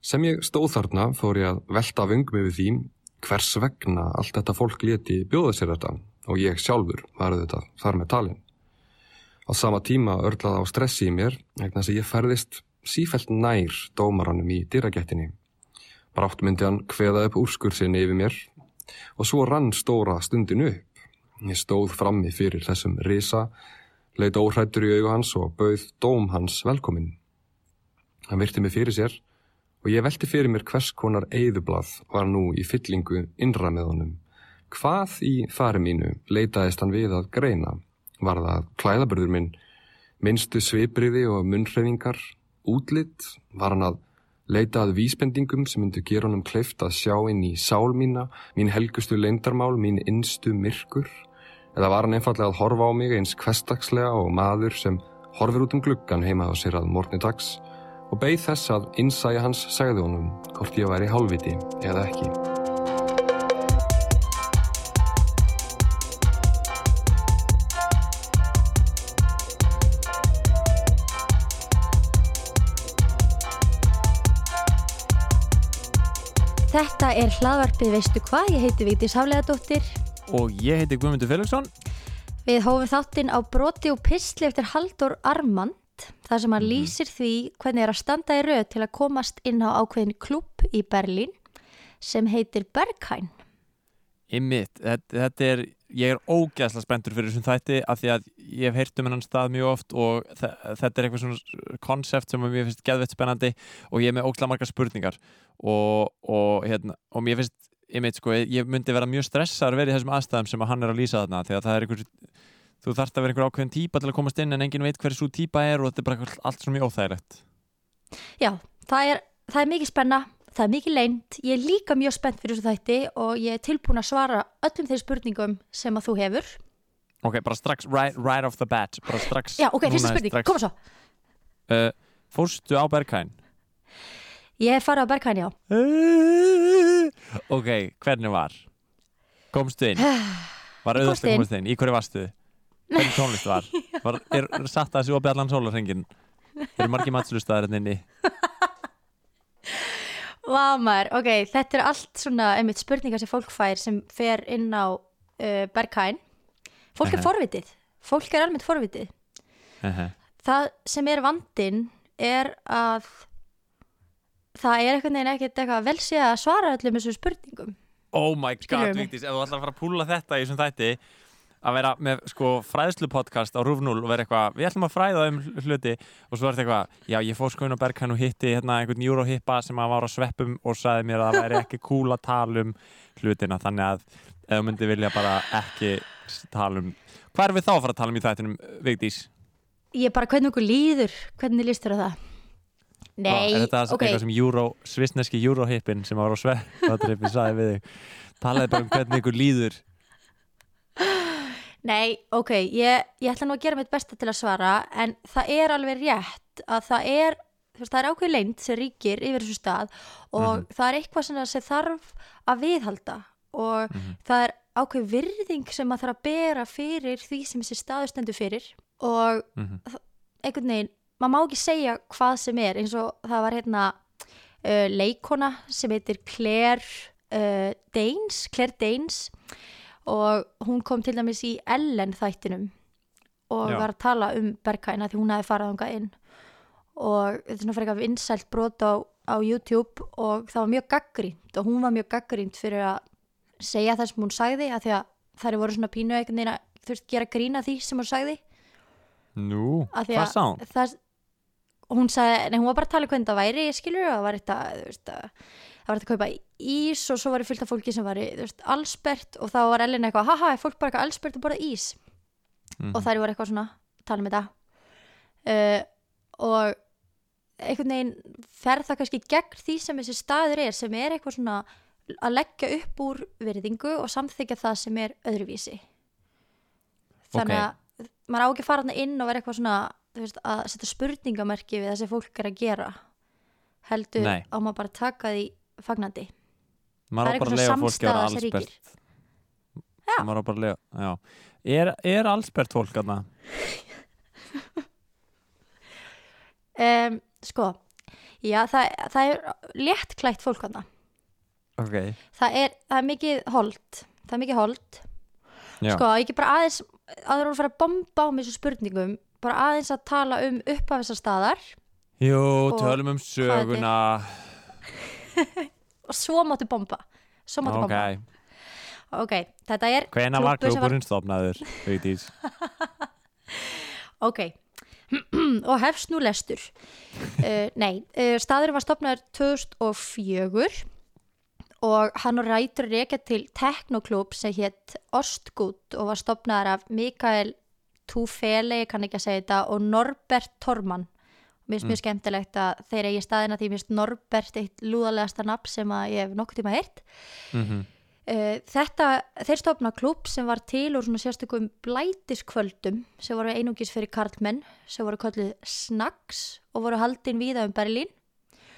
Sem ég stóð þarna fór ég að velta vöngum yfir því hvers vegna allt þetta fólk leti bjóða sér þetta og ég sjálfur var þetta þar með talin. Á sama tíma örlaði á stressi í mér þess að ég ferðist sífælt nær dómaranum í dýragettinni. Brátt myndi hann hveða upp úrskursinni yfir mér og svo rann stóra stundin upp. Ég stóð frammi fyrir þessum risa, leit óhrættur í augu hans og bauð dóm hans velkominn. Hann virti mig fyrir sér og ég velti fyrir mér hvers konar eigðublað var nú í fyllingu innra með honum. Hvað í fari mínu leitaðist hann við að greina? Var það klæðaburður minn, minnstu svipriði og munnhrefingar, útlitt? Var hann að leita að vísbendingum sem myndu gera honum kleift að sjá inn í sál mína, mín helgustu leindarmál, mín innstu myrkur? Eða var hann einfallega að horfa á mig eins kvestagslega og maður sem horfir út um gluggan heima á sér að morgni dags og beigð þess að innsæja hans segði honum hvort ég væri hálfviti eða ekki. Þetta er hlaðvarpið Veistu hvað? Ég heiti Vítis Hafleðadóttir Og ég heiti Guðmundur Felixson Við hófum þáttinn á broti og pissli eftir Haldur Armand þar sem hann Mhm. lýsir því hvernig er að standa í röð til að komast inn á ákveðin klubb í Berlín sem heitir Berghain Ymmit, þetta, þetta er ég er ógæðslega spenntur fyrir þessum þætti af því að ég hef heyrt um hennan stað mjög oft og þe- þetta er eitthvað svona konsept sem mér finnst geðvett spennandi og ég er með ógæðslega margar spurningar og, og, hérna, og mér finnst ymmit, sko, ég myndi vera mjög stressaður verið í þessum aðstæðum sem að hann er að lýsa þarna því að það er einhver þú þarft að vera einhver ákveðin típa til að komast inn en enginn veit hverju svo típa er og þetta er bara allt svona mjög óþægilegt Já, það er, það er mikið spenna það er mikið leint, ég er líka mjög spennt fyrir þessu þætti og ég er tilbúin að svara öllum þeir spurningum sem að þú hefur Ok, bara strax, right, right off the bat bara strax Já, ok, fyrsta spurning, strax. koma svo uh, Fórstu á Berghain? Ég farið á Berghain, já Ok, hvernig var? Komstu inn? Var komst að komast inn? Í hverju varstu? Hvernig tónlist var? var er, er satt að þessu opið allan sólarhengin? Er margir matslustæðar hérna inni? Vá maður, ok, þetta er allt svona einmitt spurningar sem fólk fær sem fer inn á uh, Berghain Fólk er forvitið, fólk er almennt forvitið. Það sem er vandinn er að það er einhvern veginn ekkert eitthvað vel sé að svara öllum þessum spurningum Oh my god? Vigdís, ef þú ætlar að fara að púla þetta í þessum þætti að vera með sko fræðslupodcast á Rúf 0 og vera eitthvað, við ætlum að fræða um hluti. Og svo er þetta eitthvað, já ég fór sko inn á Berghain og hitti hérna einhvern júróhippa sem að var á sveppum og sagði mér að það væri ekki cool að tala um hlutina, þannig að þú myndi vilja bara ekki tala um, hvað er við þá að fara að tala um í þættinum, Vigdís? Ég bara, hvernig okkur líður, hvernig líst þér á það? Nei, er þetta ok, eitthvað sem júró, svisneski júróhippin sem var á sveppatrippi sagði nei, ok, ég, ég ætla nú að gera mitt besta til að svara en það er alveg rétt að það er, þú veist, það er ákveð leint sem ríkir yfir þessu stað og Mhm. það er eitthvað sem, sem þarf að viðhalda og Mhm. það er ákveð virðing sem maður þarf að bera fyrir því sem þessi staður stendur fyrir og Mhm. einhvern veginn, maður má ekki segja hvað sem er eins og það var hérna uh, leikona sem heitir Claire uh, Danes Claire Danes og hún kom til dæmis í Ellen þættinum og Já. var að tala um Berghain að því hún hafi farað þangað inn og þetta er svona fyrir eitthvað vinsælt brot á, á YouTube og það var mjög gaggrínt og hún var mjög gaggrínt fyrir að segja það sem hún sagði að því að þær voru svona pínu einhvern veginn að þú veist gera grína því sem hún sagði Nú, hvað að sá hún? það, hún sagði, nei hún var bara að tala um hvernig það væri skilur og það var þetta þú veist, að, það var þetta að kaupa ís og svo var fullt af fólki sem var þú veist, allsbert og þá var Ellen eitthvað, haha, er fólk bara eitthvað allsbert að borða ís? Mhm. og þær voru eitthvað svona tala um þetta. Uh, og einhvern veginn fer það kannski gegn því sem þessi staður er sem er eitthvað svona að leggja upp úr virðingu og samþykja það sem er öðruvísi. Þannig að maður á ekki að fara þarna inn og vera eitthvað svona veist, að setja spurningamerki við það sem fólk er að gera. Heldur Nei. á maður bara taka því fagnandi maður á er bara að lega fólki að vera allsbert maður á bara að lega, já er, er allsbert fólk aðna? um, sko Já, það, það er létt klætt fólk hana. ok Það er, það er mikið hold. Það er mikið hold. Já. Sko, ekki bara aðeins, að fara að bomba á mig þessu spurningum, bara aðeins að tala um upphafisar staðar Jú, tölum um söguna og svo máttu bomba. Svo máttu Ok, bomba. Ok, þetta er hvena var klúburinn stofnaður, Vigdís? Ok, og hefst nú lestur. Uh, nei, uh, staðurinn var stopnaður 2004 og hann rætur reykja til teknoklub sem hétt Ostgut og var stopnaður af Mikael Tufele, ég kann ekki að segja þetta, og Norbert Tormann. Mér finnst mjög skemmtilegt að þeir eigi staðina því mér finnst Norbert eitt lúðalegasta nafn sem að ég hef nokkuð tíma heyrt. Mm Uh, þetta, þeir stofna klubb sem var til úr svona sérstökum blætiskvöldum sem voru einungis fyrir karlmenn sem voru kallið Snacks og voru haldin víða um Berlín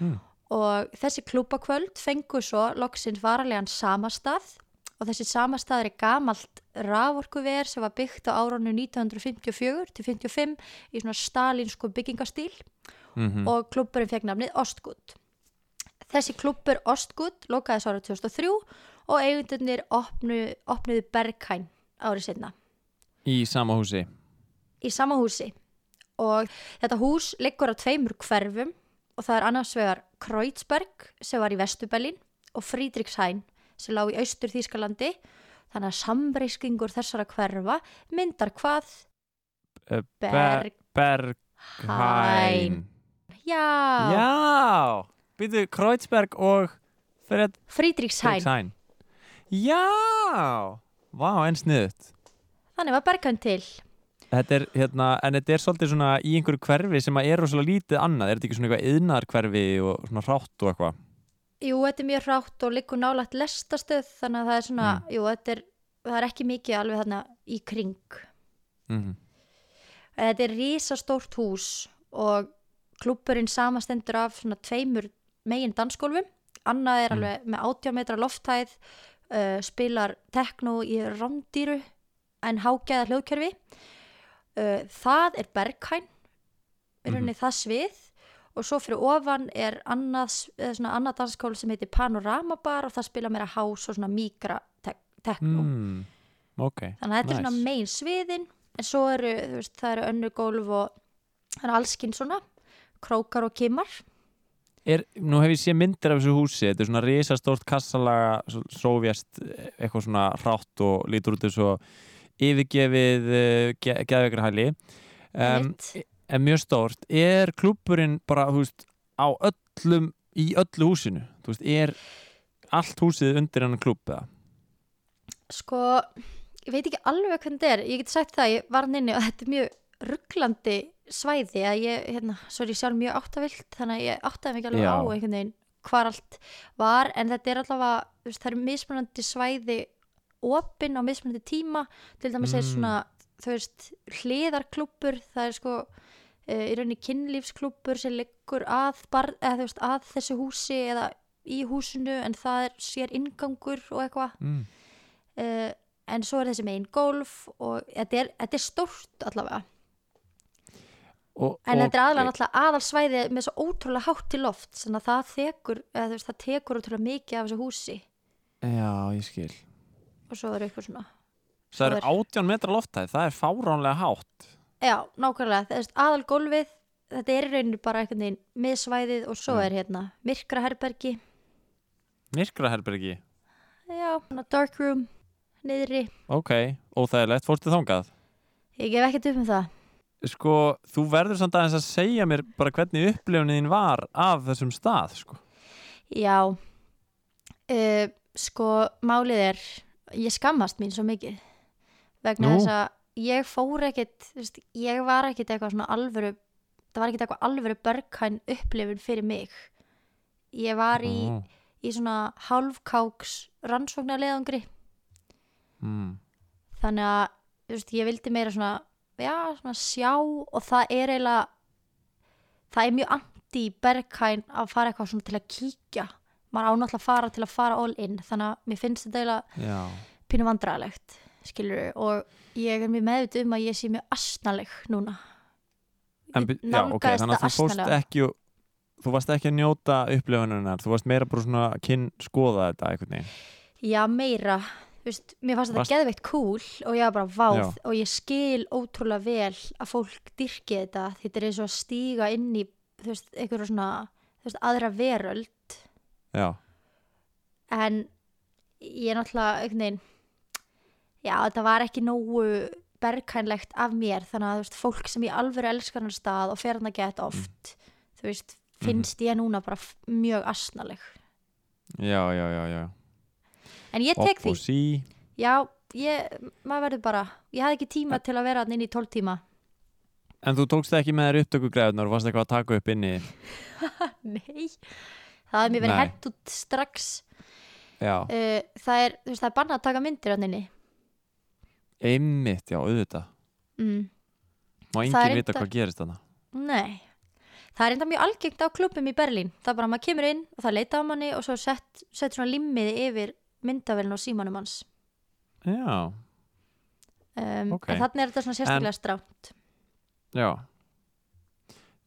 Mm. og þessi klubbakvöld fengu svo loksins varalegan samastað og þessi samastað er gamalt raforkuver sem var byggt á árunum 1954 til 55 í svona stalinsku byggingastíl -hmm. og klubburinn fekk nafnið Ostgut. Þessi klubbur Ostgut lokaði svo árið 2003 og eigundunir opnu, opnuðu Berghain árið sinna Í sama húsi í sama húsi og þetta hús liggur á tveimur hverfum og það er annars vegar Kreuzberg sem var í Vesturbelin og Friedrichshain sem lág í austur Þýskalandi þannig að samreiskingur þessara hverfa myndar hvað? Uh, Berg Berghain. Já, Já, býtu Kreuzberg og Fred Friedrichshain. Friedrichshain. Já, vá, en sniðut þannig var Berghain til. Þetta er, hérna, en þetta er svolítið svona í einhverju hverfi sem að er rosalega lítið annað, er þetta ekki svona eitthvað yðnar hverfi og svona rátt og eitthvað? Jú, þetta er mjög rátt og liggur nálægt lestastöð þannig að það er svona, Mm. jú, þetta er, það er ekki mikið alveg þarna í kring. Mm Þetta er risastórt hús og klúpurinn samastendur af svona tveimur megin dansgólfum. Annað er Mm. alveg með 80 metra lofthæð, uh, spilar tekno í rándýru en hágæða hljóðkerfi. Uh, það er Berghain, í rauninni það svið og svo fyrir ofan er annað, svona annað danskóli sem heitir Panorama Bar og það spila meira hás og svona mikra tek tekno. mm. Ok, Þannig að þetta er nice. svona megin sviðin en svo eru, þú veist, það eru önnur gólf og það eru allskinn svona krókar og kimmar. er, Nú hef ég séð myndir af þessu húsi Þetta er svona risastórt kassalaga sovjast, eitthvað svona rátt og lítur út og yfirgefið uh, ge geðveikra hæli um, Einmitt. En mjög stórt er klúburinn bara, veist, á öllum í öllu húsinu, veist, er allt húsið undir hennar klúb eða? Sko, ég veit ekki alveg hvernig þetta er. Ég get sagt það, ég var hann inni og þetta er mjög rugglandi svæði að ég, hérna, svo er ég sjálf mjög áttavilt þannig að ég áttaði mig alveg Já. á einhvern veginn hvar allt var en þetta er allavega, þú veist, það eru mismunandi svæði opinn á mismunandi tíma til dæmis er Mm. svona þú veist, hliðarklúbbur það er sko uh, í rauninni kynlífsklúbbur sem liggur að, bar, eða, veist, að þessu húsi eða í húsinu en það er sér ingangur og eitthvað. Mm. uh, en svo er þessi megin golf og þetta er, þetta er stórt allavega. Og, en og, þetta er aðalega náttúrulega aðalsvæði með svo ótrúlega hátt til loft þannig að það þekur, eða, veist, það tekur ótrúlega mikið af þessu húsi. Já, ég skil. Og svo er eitthvað svona. Það er 18 metra loftæð, það er fáránlega hátt já, nákvæmlega, það er aðal golfið þetta er í rauninu bara einhvern veginn með svæðið og svo Mm. er hérna myrkra herbergi Myrkraherbergi? Já, dark room niðri, Ok, óþægilegt, fórstu þangað? Ég gef ekkert upp um það. Sko, þú verður samt aðeins að segja mér bara hvernig upplifunin þín var af þessum stað, sko. Já, uh, sko málið er, ég skammast mín svo mikið vegna Nú? þess að ég fór ekkit, veist, ég var ekkit eitthvað svona alvöru, það var ekkit eitthvað alvöru börgkæn upplifun fyrir mig. Ég var í, Ó, í svona hálfkáks rannsóknarleðangri, mm. þannig að, veist, ég vildi meira svona, já, svona sjá og það er eiginlega, það er mjög anti bergkæn að fara eitthvað svona til að kíkja. Maður ánáttúrulega að fara til að fara all in, þannig að mér finnst þetta eiginlega Já, pínu vandræðalegt, skilur og ég er mjög meðvitið um að ég sé mjög asnaleg núna. en, já ok, nálgaðist þannig að þú asnalega. ekki þú varst ekki að njóta upplifunarinnar, þú varst meira bara svona að kyn skoða þetta einhvern veginn Já, meira Þú veist, Mér fannst þetta geðveikt cool og ég var bara váð Já. og ég skil ótrúlega vel að fólk dyrki þetta þetta er eins og að stíga inn í þú veist, einhverju svona þú veist, aðra veröld Já, en ég er náttúrulega einhvern veginn já, þetta var ekki nógu berghænlegt af mér þannig að veist, fólk sem ég alveg elskar hann stað og fer hann að geta oft þú veist, finnst ég núna bara mjög asnaleg. Já, já, já, já. en ég tek Opp því. Sí Já, ég, maður verður bara ég hafði ekki tíma til að vera hann inn í 12 tíma. En þú tókst ekki með þér upptökugræðunar og varst eitthvað að taka upp inni? Nei, það hefði mér verið hent út strax. Já, uh, það er, þú veist, það er bannað að taka myndir hann inni einmitt, já, auðvitað. Mm. Má enginn vita hvað gerist þarna? Nei, það er enda mjög algengt á klubum í Berlín. Það er bara að maður kemur inn og það leita á manni og svo sett, sett svona limmiði yfir myndavélin og símanum hans. Já, um, Ok. en þannig er þetta svona sérstaklega strátt já.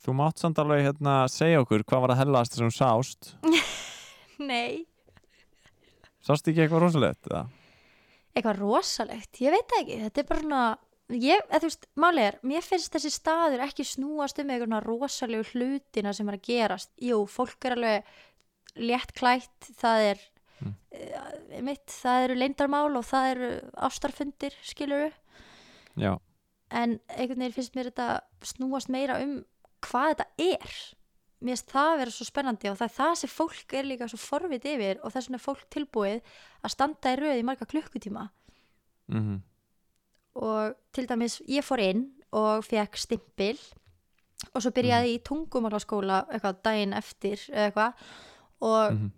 Þú mátt samt alveg hérna segja okkur hvað var að hellast sem sást. Nei, Sást ekki eitthvað rosalegt? eða? Eitthvað rosalegt, ég veit ekki þetta er bara svona ég, eða, þú veist, máli er, mér finnst þessi staður ekki snúast um eitthvað rosalegu hlutina sem er að gerast jú, fólk er alveg létt klætt það er Mm. mm. mitt, það eru leindarmál og það eru ástarfundir skiluru, Já, en einhvern veginn finnst mér þetta snúast meira um hvað þetta er mér finnst það að vera svo spennandi og það er það sem fólk er líka svo forvit yfir og þess vegna er fólk tilbúið að standa í röð í marga klukkutíma. Mhm. Og til dæmis ég fór inn og fekk stimpil og svo byrjaði ég í tungumálaskóla eitthvað daginn eftir eitthvað og, Mhm.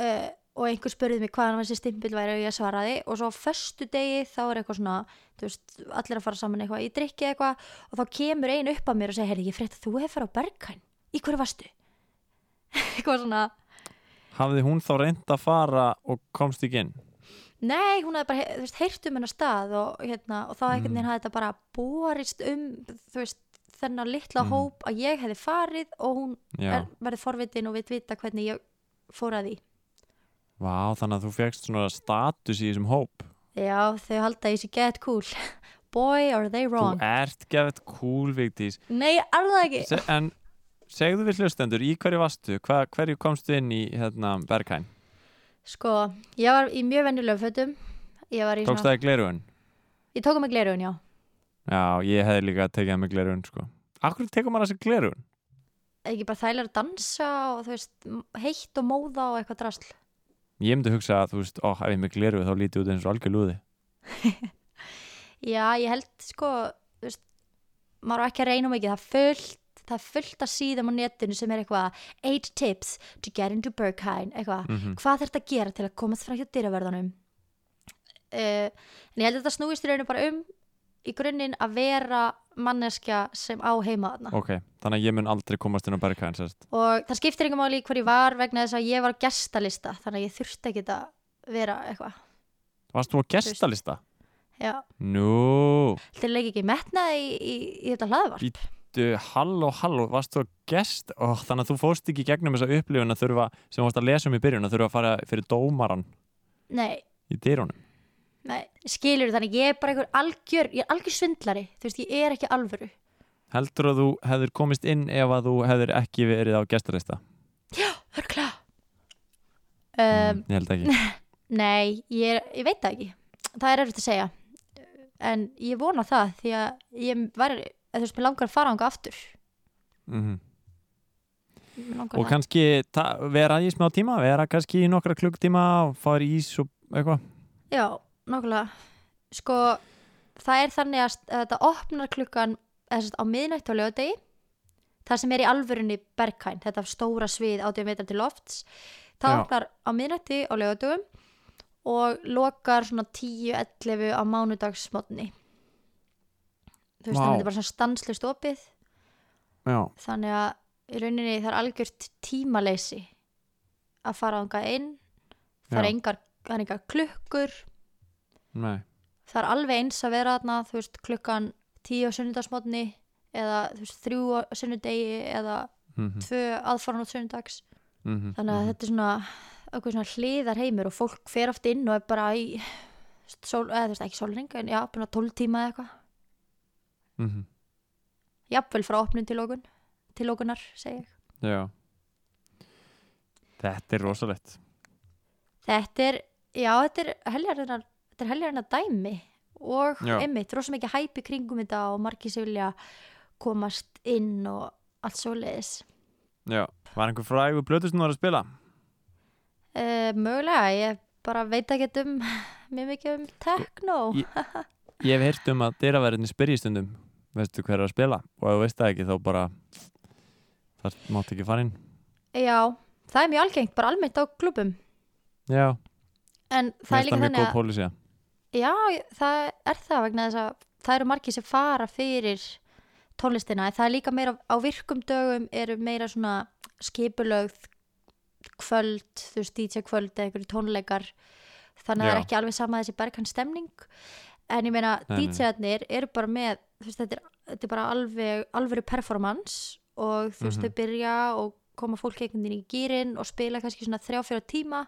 uh, og einhver spurði mig hvaðan þessi stimpil væri og ég svaraði og svo á föstu degi þá er eitthvað svona veist, allir að fara saman eitthvað í drikki eitthvað og þá kemur ein upp að mér og segir heyrði ég frétt að þú hefur farið á Berghain í hverju varstu? eitthvað svona Hafði hún þá reynd að fara og komst ekki inn? Nei, hún hafði bara þú veist, heyrt um hennar stað og, hérna, og þá einhvern Mm. veginn hafði þetta bara borist um þú veist, þennan litla Mm. hóp að ég hefði farið og hún er, verið forvitin og veit vita hvernig ég fór að því. Vá, þannig að þú fegst svona status í þessum hóp Já, þau halda í sig get cool. Boy, are they wrong. Þú ert gefið cool, Vigdís Nei, alveg ekki. Se, En segðu við hlustendur, í hverju varstu? Hva, hverju komstu inn í hérna, Berghain? Sko, ég var í mjög venjulegum fötum. Tókst það í glerugun? Ég tók um mig glerugun, já. Já, ég hefði líka tekið það með glerugun sko. Akkur tekur maður þessi glerugun? Ekki bara þægilega að dansa og þú veist, heitt og móða og eitthvað drasl. Ég myndi hugsa að, þú veist, ó, ef ég með glerugu þá lítið út eins og algjör lúði Já, ég held sko, þú veist, maður á ekki að reyna ekki, það er fullt, það er fullt að síðum á netinu sem er eitthvað eight tips to get into Berghain, eitthvað, Mhm. hvað þarf þetta að gera til að komast frá hjá dyraverðanum? Uh, en ég held að þetta snúist í rauninu bara um í grunninn að vera manneskja sem á heima þarna. Ok, þannig að ég mun aldrei komast inn á Berghain. Og það skiptir engum máli í hver ég var vegna þess að ég var á gestalista, þannig að ég þurfti ekki að vera eitthvað. Varst þú á gestalista? Já, Nú, þetta er ekki metnaði í, í, í þetta hlaðvarp. Í- du, halló, halló, varst þú á gest? Ó, þannig að þú fóst ekki gegnum þessa upplifun að þurfa, sem þú varst að lesa um í byrjun, að þurfa að fara fyrir dómaran Nei, í dyrunum. Nei, skilur þannig, ég er bara einhver algjör, ég er algjör svindlari, þú veist, ég er ekki alvöru. Heldur að þú hefðir komist inn ef að þú hefðir ekki verið á gestalista? Hörkla. Mm, Um, ég held ekki. nei, ég, er, ég veit það ekki. Það er erfitt að segja. En ég vona það því að ég var, eða þú veist, mér langar að fara ánga aftur. Mm langar Og kannski vera í smá tíma, vera kannski í nokkra klukktíma og fara í ís og eitthvað. Já, nokkulega. Sko, það er þannig að, að þetta opnar klukkan eða á miðnætt á lögadegi. Það sem er í alvörunni Berghain, þetta stóra svið 80 metrar til lofts. Það Já. opnar á miðnætti á lögadögum og lokar svona 10-11 á mánudagsmotni. Þú veist, þetta er bara svona stanslust opið. Já, Þannig að í rauninni það er algjört tímaleysi að fara ánga inn. Það er engar, það er engar klukkur nei. það er alveg eins að vera þarna þú veist klukkan tíu á sunnudagsmotni eða þú veist þrjú á sunnudegi eða mhm, tvö aðfaran á sundags mhm, þannig að mhm. þetta er svona eitthvað svona hliðar heimur og fólk fer oft inn og er bara í sól, eða þú veist ekki sólring en já, bara 12 tíma eða eitthvað Mhm, jafnvel frá opnun til okun til okunar, segi ég. Já. Þetta er rosalegt. Þetta er, já, þetta er heljarinnar þetta er heljarinnar dæmi og Já. einmitt, rosa mikið hæpi kringum þetta og margir sem vilja komast inn og allt svo leiðis Já, var einhver frægur þú var að spila? uh, mögulega, ég bara veit ekki um mjög mikið um techno. Ég- Ég hef heyrt um að dyraverðinni spyrji stundum veistu hver er að spila? Og ef þú veist það ekki þá bara það mátt ekki fara inn. Já, það er mjög algengt, bara almennt á klubum Já, en það er líka þannig að pólisía Já, það er það vegna þess að það eru margir sem fara fyrir tónlistina. En það er líka meira á virkum dögum eru meira svona skipulögð kvöld, þú veist, DJ kvöld eða einhverju tónleikar. Þannig að það er ekki alveg sama þessi bergkann stemning en ég meina. DJ-arnir eru bara með veist, þetta er, þetta er bara alveg alvöru performance og þú veist, Mhm. þau byrja og koma fólk einhvern veginn í gýrin og spila kannski svona þrjá fjóra tíma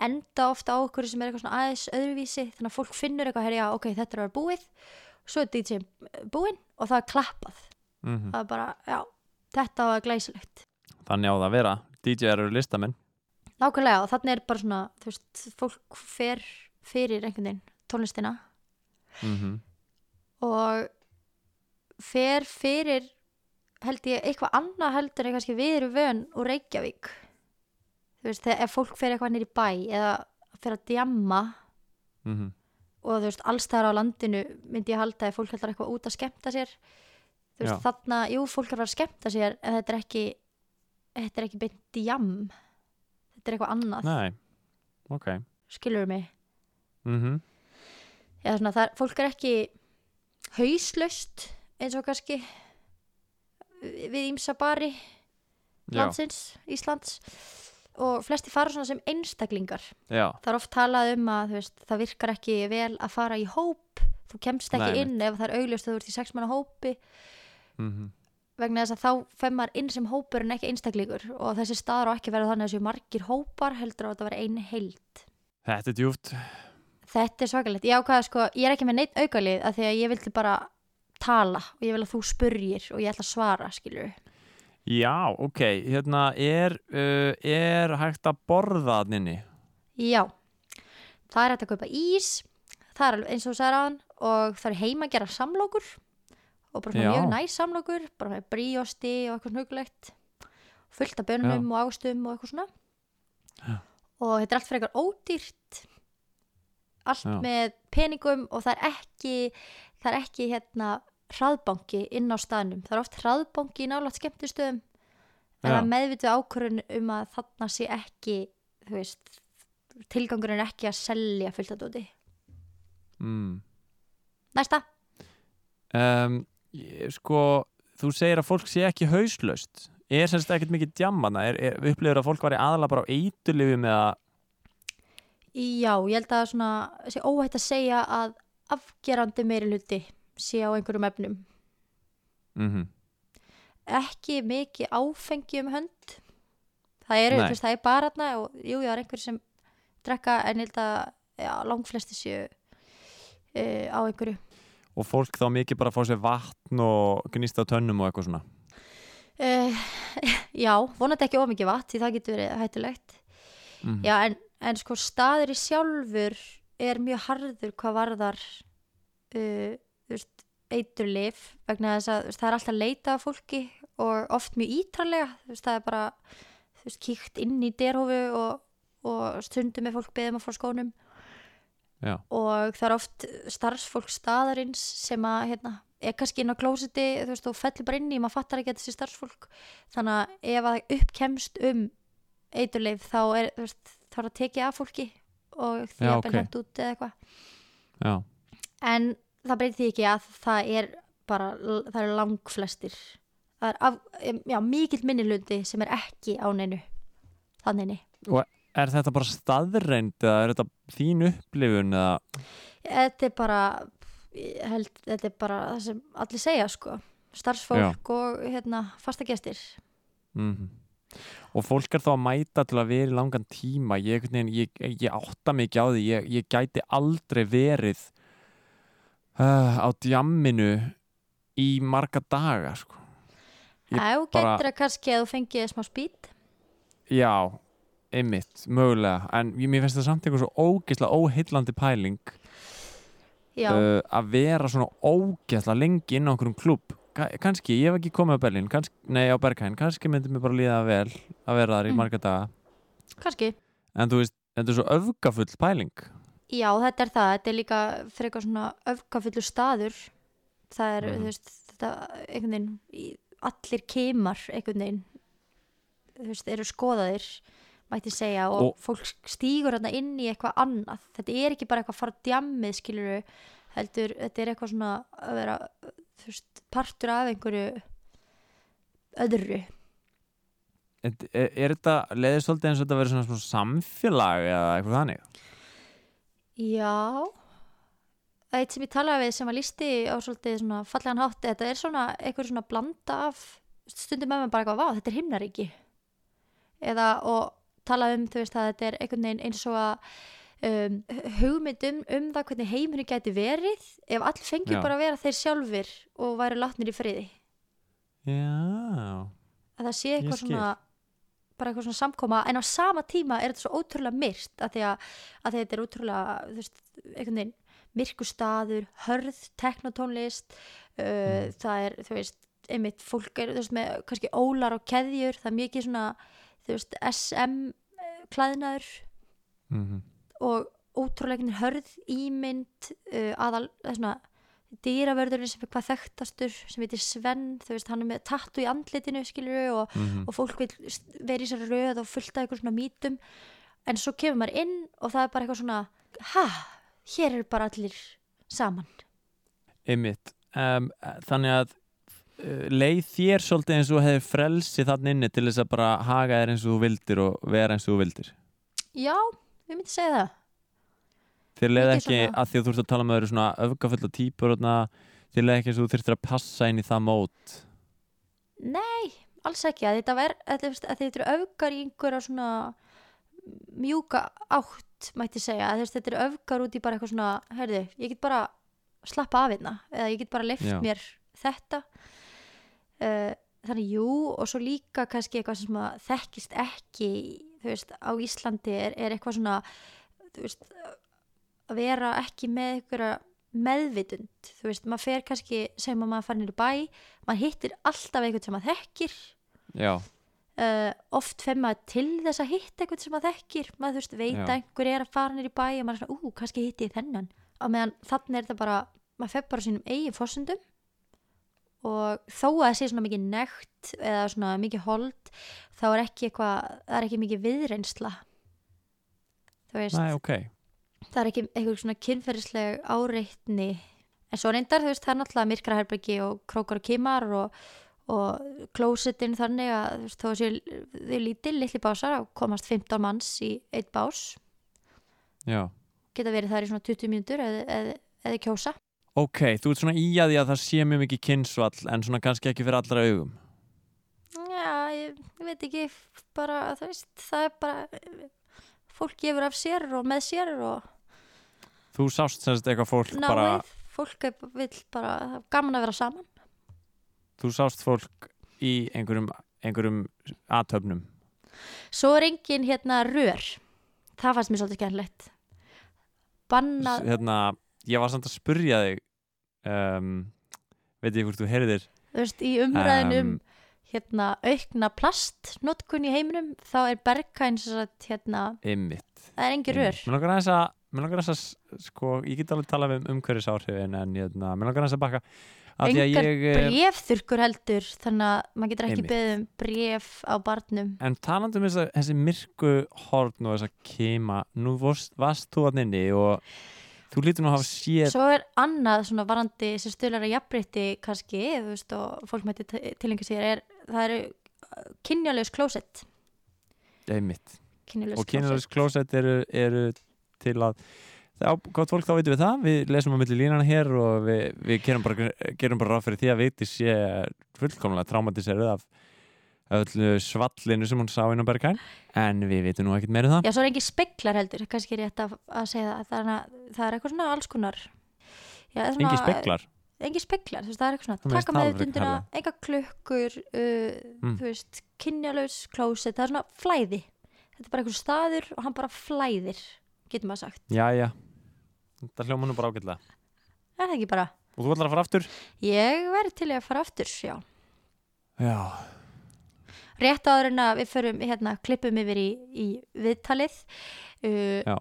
enda ofta á okkur sem er eitthvað svona aðeins öðruvísi þannig að fólk finnur eitthvað herja, ok, þetta er að vera búið. Svo er DJ búinn og það er klappað. Mm það er bara, já, þetta var glæsilegt. Þannig á það að vera. DJ eru listamenn. Nákvæmlega og þannig er bara svona þú veist, fólk fer fyrir einhvern veginn tónlistina mm og fer fyrir held ég eitthvað annað heldur en kannski við erum vön úr Reykjavík. Þú veist, þegar fólk fer eitthvað nýr í bæ eða fer að djamma -hmm. og þú veist, allstæðar á landinu myndi ég halda að fólk heldur eitthvað út að skemmta sér. Þú veist, Já. þarna, jú, fólk er að að skemmta sér en þetta er ekki þetta er ekki beint jam þetta er eitthvað annað, Nei, ok. Skilur mig? Mm eða svona, það fólk er ekki hauslaust eins og kannski við ímsa bari Já, landsins, Íslands. Og flesti fara svona sem einstaklingar. Já, það er oft talað um að veist, það virkar ekki vel að fara í hóp. Þú kemst ekki Nei, inn ef það er augljóst að þú ert í sex manna hópi. Mm vegna þess að þá fer maður inn sem hópur en ekki einstaklingur. Og þessi staður á ekki að vera þannig að þessu margir hópar heldur á að þetta vera ein heild. Þetta er djúft þetta er svakalegt, ég ákvaða sko ég er ekki með neitt aukalið að því að ég vildi bara tala og ég vil að þú spurjir og ég ætla að svara, skilur Já, ok, hérna er, uh, er hægt að borða þannig já, það er hægt að kaupa ís það er eins og þú sagði ráðan og það er heima að gera samlokur og bara svona mjög næs samlokur bara með bríosti og eitthvað snugulegt fullt af bönum og ástum og eitthvað svona. Já. og þetta er allt fyrir eitthvað ódýrt allt Já. með peningum og það er ekki það er ekki hérna hraðbanki inn á staðnum, það er oft hraðbanki í nálægt skemmtustöðum en Já. það er meðvituð ákvörðun um að þarna sé ekki veist, tilgangurinn er ekki að selja fullt að dóti mm. næsta, um, Sko, þú segir að fólk sé ekki hauslaust Er semst ekkert mikið djammana? Er, er upplifur að fólk var í aðala bara á eiturlifi með að já, ég held að svona sé óhætt að segja að afgerandi meiri hluti sé á einhverjum efnum. Mm ekki mikið áfengi um hönd. Það þú veist, það er bara þarna og jú, það er einhver sem drekka en ég held að já, langflesti séu uh, á einhverju. Og fólk þá mikið bara fá sér vatn og gnýst á tönnum og eitthvað svona? Uh, já, vonandi ekki ómikið vatn því það getur verið hættulegt. Mm. já, en, en sko staður í sjálfur er mjög harður hvað varðar uh, veist, eiturlif vegna þess að veist, það er alltaf leita af fólki og oft mjög ítralega veist, það er bara kíkt inn í derhófu og, og stundum með fólk beðum að fá skónum. Já, og það er oft starfsfólk staðarins sem að hérna, er kannski inn á klósiti og fellir bara inn í, maður fattar ekki að þessi starfsfólk. Þannig að ef að uppkemst um eiturleif þá er, veist, þá er að tekið af fólki og því Já, að ok. okay. hent út eða eitthvað. Já, en það breytir því ekki að það er bara, það er langflestir. Það er af, já, mikill minni hluti sem er ekki á neinu. Þannig Er þetta bara staðreind eða er þetta þín upplifun eða? Þetta er bara held, þetta er bara það sem allir segja sko. Starfsfólk og hérna fastagestir mm og fólk er þá að mæta til að vera í langan tíma. Ég, ég, ég átta mig ekki á því. Ég, ég gæti aldrei verið uh, á djamminu í marga daga sko. Bara- getur að kannski að þú fengið smá spýt já, einmitt, mögulega. En mér finnst það samt eitthvað svo ógeðslega óheillandi pæling uh, að vera svona ógeðslega lengi inn á einhverjum klubb kannski, ég hef ekki komið á Berlín kannski, nei á Berghain, kannski myndi mér bara líða vel að vera þar í Mm. marga daga. Kannski. En þú veist, þetta er svo öfgafull pæling. Já, þetta er það, þetta er líka fyrir eitthvað svona öfgafullur staður. Það er, Mhm. þú veist, þetta einhvern veginn, allir keimar einhvern veginn þú veist, eru skoðaðir mætti segja og, Og- fólk stígur þarna inn í eitthvað annað. Þetta er ekki bara eitthvað að fara djammið skiluru, heldur, þetta er eitthvað svona að vera, veist, partur af einhverju öðru. Er, er, er þetta leiðið svolítið eins og þetta verið svona, samfélag eða eitthvað þannig? Já. Eitt sem ég talaði við sem að lísti á svolítið svona fallegan hátt þetta er svona eitthvað svona blanda af stundum með maður bara eitthvað, vá, þetta er himnaríki. Eða og tala um, þú veist, að þetta er einhvern veginn eins og að um, hugmynd um, það hvernig heimurinn gæti verið ef allir fengi Já. bara að vera þeir sjálfur og væri látnir í friði. Já, að það sé eitthvað svona bara eitthvað svona samkoma en á sama tíma er þetta svo ótrúlega myrt að að, að þetta er ótrúlega veist, einhvern veginn myrkustaður, hörð, teknotónlist uh, það er þú veist, einmitt fólk er þú veist, með kannski ólar og keðjur það er mikið svona þú veist, SM eh, klæðnaður. Mm og veginn hörð ímynd uh, aðal, það er svona dýravörðurinn sem er hvað þekktastur sem heitir Sven, þú veist, hann er með tattu í andlitinu skilur og -hmm. og fólk vil vera í sér röð og fullt af eitthvað svona mítum. En svo kemur maður inn og það er bara eitthvað svona ha, hér eru bara allir saman. Einmitt. Um, Þannig að uh, leið þér svolítið eins og hefur frelsi þannig inni til þess að bara haga þér eins og þú vildir og vera eins og þú vildir? Já, ég myndi segja það. Þér leið Mikið ekki svona- að því að þú ert að tala með öðru svona og þarna, þér leið ekki og þú þurftir að passa inn í það mót? Nei, alls ekki, að þetta, ver, að, þetta, að eru öfgar í einhverja svona mjúka átt mætti segja, að þetta eru öfgar út í bara eitthvað svona, heyrðu, ég get bara slappa af hérna, eða ég get bara leift Já. mér þetta. Uh, þannig jú og svo líka kannski eitthvað sem að þekkist ekki þú veist, á Íslandi er, er eitthvað svona þú veist, að vera ekki með einhverja meðvitund, þú veist, maður fer kannski sem að maður farin í bæ, maður hittir alltaf einhvern sem maður þekkir. Já, uh, oft fer maður til þess að hitta einhvern sem maður þekkir. Maður þú veist, veit að einhver er að fara nýr í bæ og maður er svona, ú, kannski hitti ég þennan. Á meðan þannig er þetta bara maður fer bara sínum eigin fórsendum og þó að það sé svona mikið nekt eða svona mikið hold þá er ekki eitthvað, það er ekki mikið viðreynsla. Þú veist, næ, ok. það er ekki eitthvað svona kynferðisleg áreitni. En svo reyndar, þú veist, það er náttúrulega myrkraherbyggi og krókar og kimar og, og klósetin þannig að þú veist, að þau lítil, litli básar og komast 15 manns í eitt bás. Já. Geta verið þar í svona 20 mínútur eða, eða, eða kjósa Ok, þú ert svona í að því að það sé mjög mikið kynnsvall en svona kannski ekki fyrir allra augum? Já, ég, ég veit ekki bara, þú veist, það er bara fólk gefur af sér og með sér og Þú sást semst eitthvað fólk náið, bara fólk er, vill bara það gaman að vera saman. Þú sást fólk í einhverjum, einhverjum aðtöfnum Svo er engin hérna rör. Það fannst mér svolítið skemmtilegt. Bannað Hérna, ég var samt að spurja þig um, Veit ég hvort þú heyrðir? Þú veist, í umræðin um hérna aukna plastnotkun í heiminum þá er sagt, hérna, Einmitt. það er engin rör. Mér langar aðeins að langar að, sko, ég get alveg talað um umhverfisáhrifin en hérna, mér langar aðeins að bakka. Að að engar ég, eh, brefþurkur heldur þannig að maður getur ekki beðið um bref á barnum. En talandi um þessi myrku horn og þessa kema, nú varst, varst þú að nynni og þú lítur nú að hafa séð svo er annað svona varandi sem stöðlar að jafnbreytti kannski þú veist og fólk mætti tilenga sér er, það eru kynjalaus klósett. Einmitt. Kynjalaus og kynlaus klósett. eru, eru til að það á gott fólk þá veitum við það. Við lesum á milli línana hér og við, við gerum, bara, ráð fyrir því að viti sé fullkomlega traumatiseruð af öllu svallinu sem hún sá inn á Berghain en við vitum nú ekkert meira um það. Já, svo er engin speklar heldur, kannski er rétt að, að segja það, þannig að það er eitthvað svona alls konar Já, Engi speklar Engin speklar, þú veist, það er eitthvað svona taka með alveg dundina, herra. enga klukkur uh, Mm. þú veist, kynjalaus klósett, það er svona flæði. Þetta er bara eitthvað staður og hann bara flæðir getur maður sagt, Jæja, þetta hljóma nú bara ágætlega. Er það ekki bara? Og þú ætlar að fara aftur? Ég verði til að fara aftur, já. Já Rétt áður en að við förum, hérna, klippum yfir í, í viðtalið uh,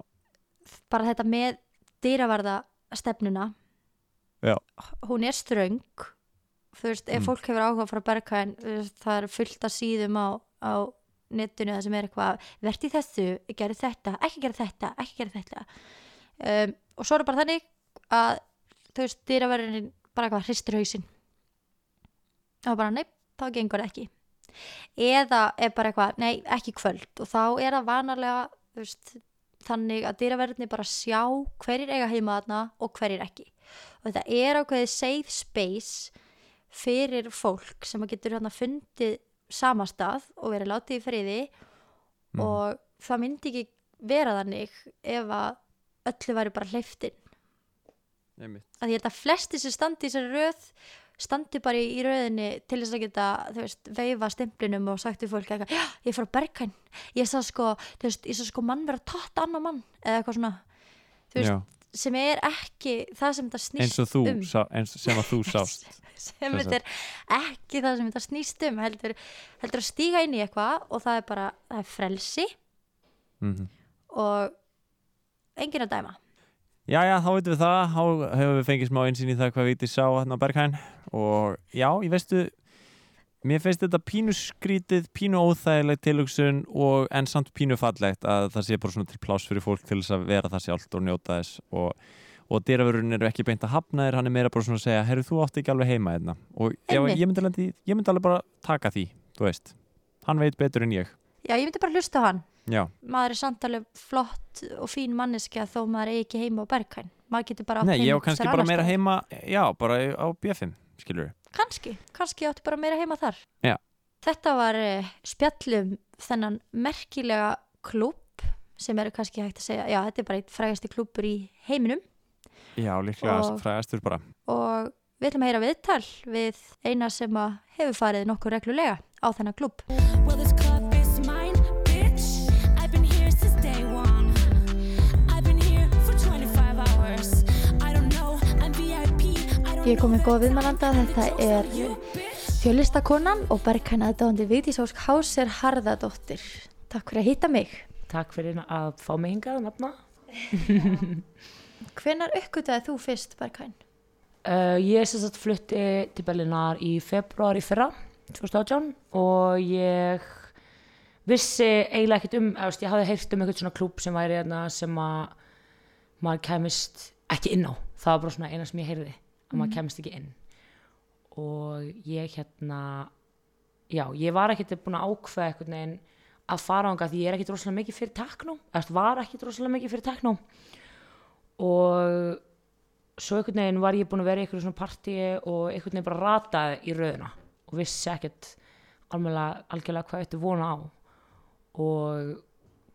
bara þetta með dýravarða stefnuna. Já. hún er ströng. Þú veist, ef Mm. fólk hefur áhuga frá bergkæn það er fullt af síðum á, á netinu það sem er eitthvað verði þessu, gerði þetta, ekki gerði þetta ekki gerði þetta. Um, og svo er bara þannig að þú veist, dýravarðin bara eitthvað hristir hausinn. Og bara, nei, þá gengur það ekki eða er bara eitthvað, nei, ekki kvöld. Og þá er það vanalega veist, þannig að dýraverðinni bara sjá hverjir eiga heima þarna og hverjir ekki. Og þetta er ákveðið safe space fyrir fólk sem að getur hérna fundið samastað og verið látið í friði. Mhm. og það myndi ekki vera þannig ef að öllu væri bara hleyftin að ég held að flesti sem standi í þessari röð standi bara í, röðinni til þess að geta, þú veist, veifa stemplinum og sagt við fólk eitthvað, já, ég er frá Berghain ég sá sko, þú veist, ég sá sko mann vera tótt annar mann, eða eitthvað svona. Þú veist, Já, sem er ekki það sem þetta snýst og þú, um. sá, eins, sem að þú sást sem þetta er ekki það sem þetta snýst um heldur, heldur að stíga inn í eitthvað og það er bara, það er frelsi mm og enginn að dæma Jæja, þá veitum við það, þá hefur við fengið smá einsýn í það hvað viti sá hérna á Berghain. Og já, ég veistu mér finnst þetta pínu skrítið pínu óþægileg tilhugsun og en samt pínu fallegt að það sé bara svona til pláss fyrir fólk til þess að vera það sjálft og njóta þess. Og, og dýravörun eru ekki beint að hafna þér, hann er meira bara svona að segja herru, þú átti ekki alveg heima hérna. Og já, ég myndi alveg bara taka því, þú veist. Hann veit betur en ég já, ég myndi bara hlusta á hann. Já, maður er samt alveg flott og fín manneskja þó maður er ekki heima á Berghain. Maður getur bara átt nei, ég heima á kannski bara meira heima já, bara á BFM, skilur við kannski, kannski áttu bara meira heima þar. Já. þetta var uh, spjallum þennan merkilega klúb sem eru kannski hægt að segja já, þetta er bara eitt frægasti klúbur í heiminum. Já, líklega frægastur bara. Og við ætlum að heyra viðtal við eina sem að hefur farið nokkuð reglulega á þennan klúb Ég er komið know góð viðmælanda, þetta er fjölistakonan og Berghain aðdáðandi Vigdís Ósk Hásir Harðardóttir Takk fyrir að hitta mig Takk fyrir að fá mig hingað að nafna. Hvenær uppgötaði þú fyrst Berghain? Uh, ég sem sagt flutti til Berlinar í februar í fyrra, 2018 og ég vissi eiginlega ekkert um, ég hafði heyrt um eitthvað svona klúb sem væri sem að maður kemist ekki inn á. Það var bara svona eina sem ég heyrði, að maður kemist ekki inn. Og ég hérna, já, ég var ekkert búin að ákveða eitthvað neginn að fara ánga því ég er ekkert rosalega mikið fyrir teknó, eða var ekkert rosalega mikið fyrir teknó. Og svo einhvern veginn var ég búin að vera í einhverju svona partíi og einhvern veginn bara rataði í röðuna og vissi ekkert algjörlega hvað þetta vona á. Og